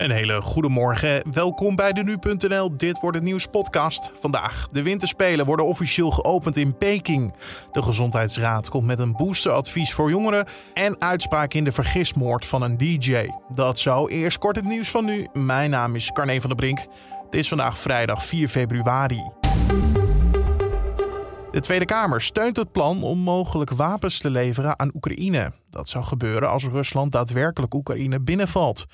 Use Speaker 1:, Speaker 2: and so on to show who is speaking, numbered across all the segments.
Speaker 1: Een hele goede morgen. Welkom bij de Nu.nl Dit wordt het nieuws podcast. Vandaag. De winterspelen worden officieel geopend in Peking. De Gezondheidsraad komt met een boosteradvies voor jongeren en uitspraak in de vergismoord van een DJ. Dat zo. Eerst kort het nieuws van nu. Mijn naam is Carne van der Brink. Het is vandaag vrijdag 4 februari. De Tweede Kamer steunt het plan om mogelijk wapens te leveren aan Oekraïne. Dat zou gebeuren als Rusland daadwerkelijk Oekraïne binnenvalt.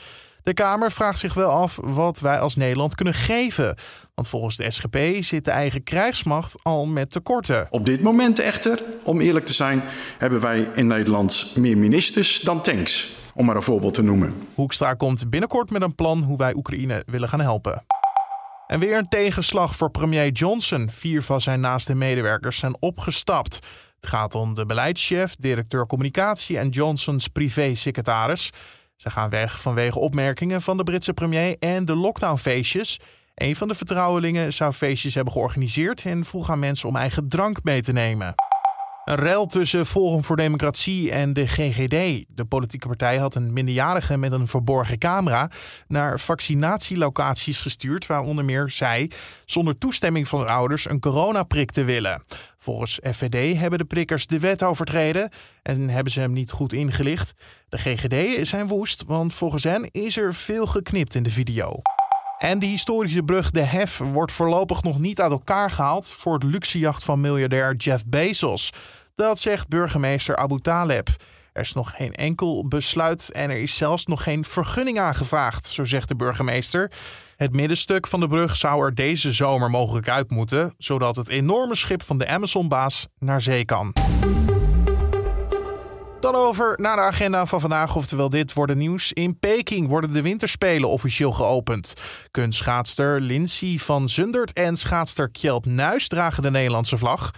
Speaker 1: De Kamer vraagt zich wel af wat wij als Nederland kunnen geven. Want volgens de SGP zit de eigen krijgsmacht al met tekorten.
Speaker 2: Op dit moment echter, om eerlijk te zijn, hebben wij in Nederland meer ministers dan tanks. Om maar een voorbeeld te noemen.
Speaker 1: Hoekstra komt binnenkort met een plan hoe wij Oekraïne willen gaan helpen. En weer een tegenslag voor premier Johnson. Vier van zijn naaste medewerkers zijn opgestapt. Het gaat om de beleidschef, directeur communicatie en Johnsons privésecretaris. Ze gaan weg vanwege opmerkingen van de Britse premier en de lockdownfeestjes. Een van de vertrouwelingen zou feestjes hebben georganiseerd en vroeg aan mensen om eigen drank mee te nemen. Een rel tussen Forum voor Democratie en de GGD. De politieke partij had een minderjarige met een verborgen camera naar vaccinatielocaties gestuurd, waar onder meer zij zonder toestemming van de ouders een coronaprik te willen. Volgens FVD hebben de prikkers de wet overtreden en hebben ze hem niet goed ingelicht. De GGD zijn woest, want volgens hen is er veel geknipt in de video. En de historische brug De Hef wordt voorlopig nog niet uit elkaar gehaald voor het luxejacht van miljardair Jeff Bezos. Dat zegt burgemeester Abu Taleb. Er is nog geen enkel besluit en er is zelfs nog geen vergunning aangevraagd, zo zegt de burgemeester. Het middenstuk van de brug zou er deze zomer mogelijk uit moeten, zodat het enorme schip van de Amazon-baas naar zee kan. Dan over naar de agenda van vandaag, oftewel dit wordt het nieuws. In Peking worden de winterspelen officieel geopend. Kunstschaatster Lindsay van Zundert en schaatster Kjeld Nuis dragen de Nederlandse vlag.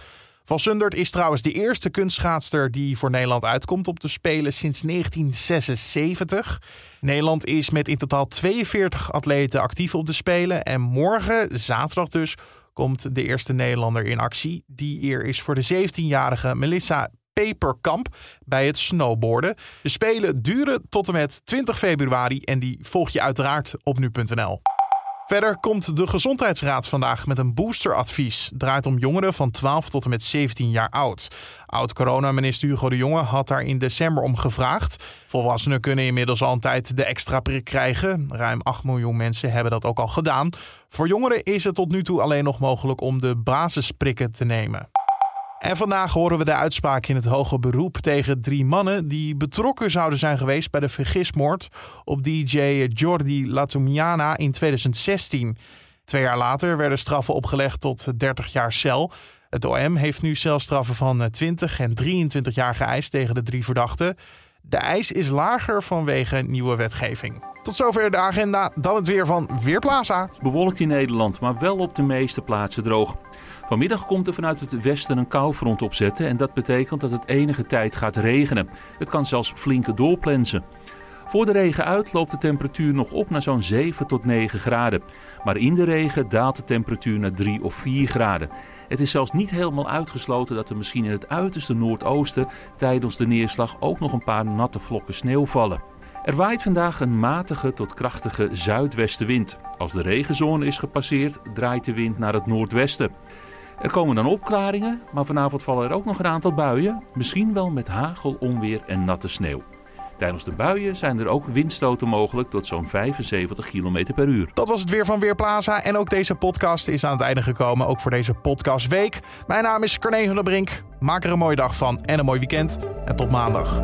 Speaker 1: Van Sundert is trouwens de eerste kunstschaatster die voor Nederland uitkomt op de Spelen sinds 1976. Nederland is met in totaal 42 atleten actief op de Spelen. En morgen, zaterdag dus, komt de eerste Nederlander in actie. Die eer is voor de 17-jarige Melissa Peperkamp bij het snowboarden. De Spelen duren tot en met 20 februari en die volg je uiteraard op nu.nl. Verder komt de Gezondheidsraad vandaag met een boosteradvies. Draait om jongeren van 12 tot en met 17 jaar oud. Oud-coronaminister Hugo de Jonge had daar in december om gevraagd. Volwassenen kunnen inmiddels al een tijd de extra prik krijgen. Ruim 8 miljoen mensen hebben dat ook al gedaan. Voor jongeren is het tot nu toe alleen nog mogelijk om de basisprikken te nemen. En vandaag horen we de uitspraak in het hoge beroep tegen drie mannen die betrokken zouden zijn geweest bij de vergismoord op DJ Jordi Latumiana in 2016. Twee jaar later werden straffen opgelegd tot 30 jaar cel. Het OM heeft nu celstraffen van 20 en 23 jaar geëist tegen de drie verdachten. De eis is lager vanwege nieuwe wetgeving. Tot zover de agenda. Dan het weer van Weerplaza.
Speaker 3: Bewolkt in Nederland, maar wel op de meeste plaatsen droog. Vanmiddag komt er vanuit het westen een koufront opzetten en dat betekent dat het enige tijd gaat regenen. Het kan zelfs flinke doorplensen. Voor de regen uit loopt de temperatuur nog op naar zo'n 7 tot 9 graden. Maar in de regen daalt de temperatuur naar 3 of 4 graden. Het is zelfs niet helemaal uitgesloten dat er misschien in het uiterste noordoosten tijdens de neerslag ook nog een paar natte vlokken sneeuw vallen. Er waait vandaag een matige tot krachtige zuidwestenwind. Als de regenzone is gepasseerd, draait de wind naar het noordwesten. Er komen dan opklaringen, maar vanavond vallen er ook nog een aantal buien, misschien wel met hagel, onweer en natte sneeuw. Tijdens de buien zijn er ook windstoten mogelijk tot zo'n 75 km per uur.
Speaker 1: Dat was het weer van Weerplaza. En ook deze podcast is aan het einde gekomen, ook voor deze podcastweek. Mijn naam is Carne van der Brink. Maak er een mooie dag van en een mooi weekend. En tot maandag.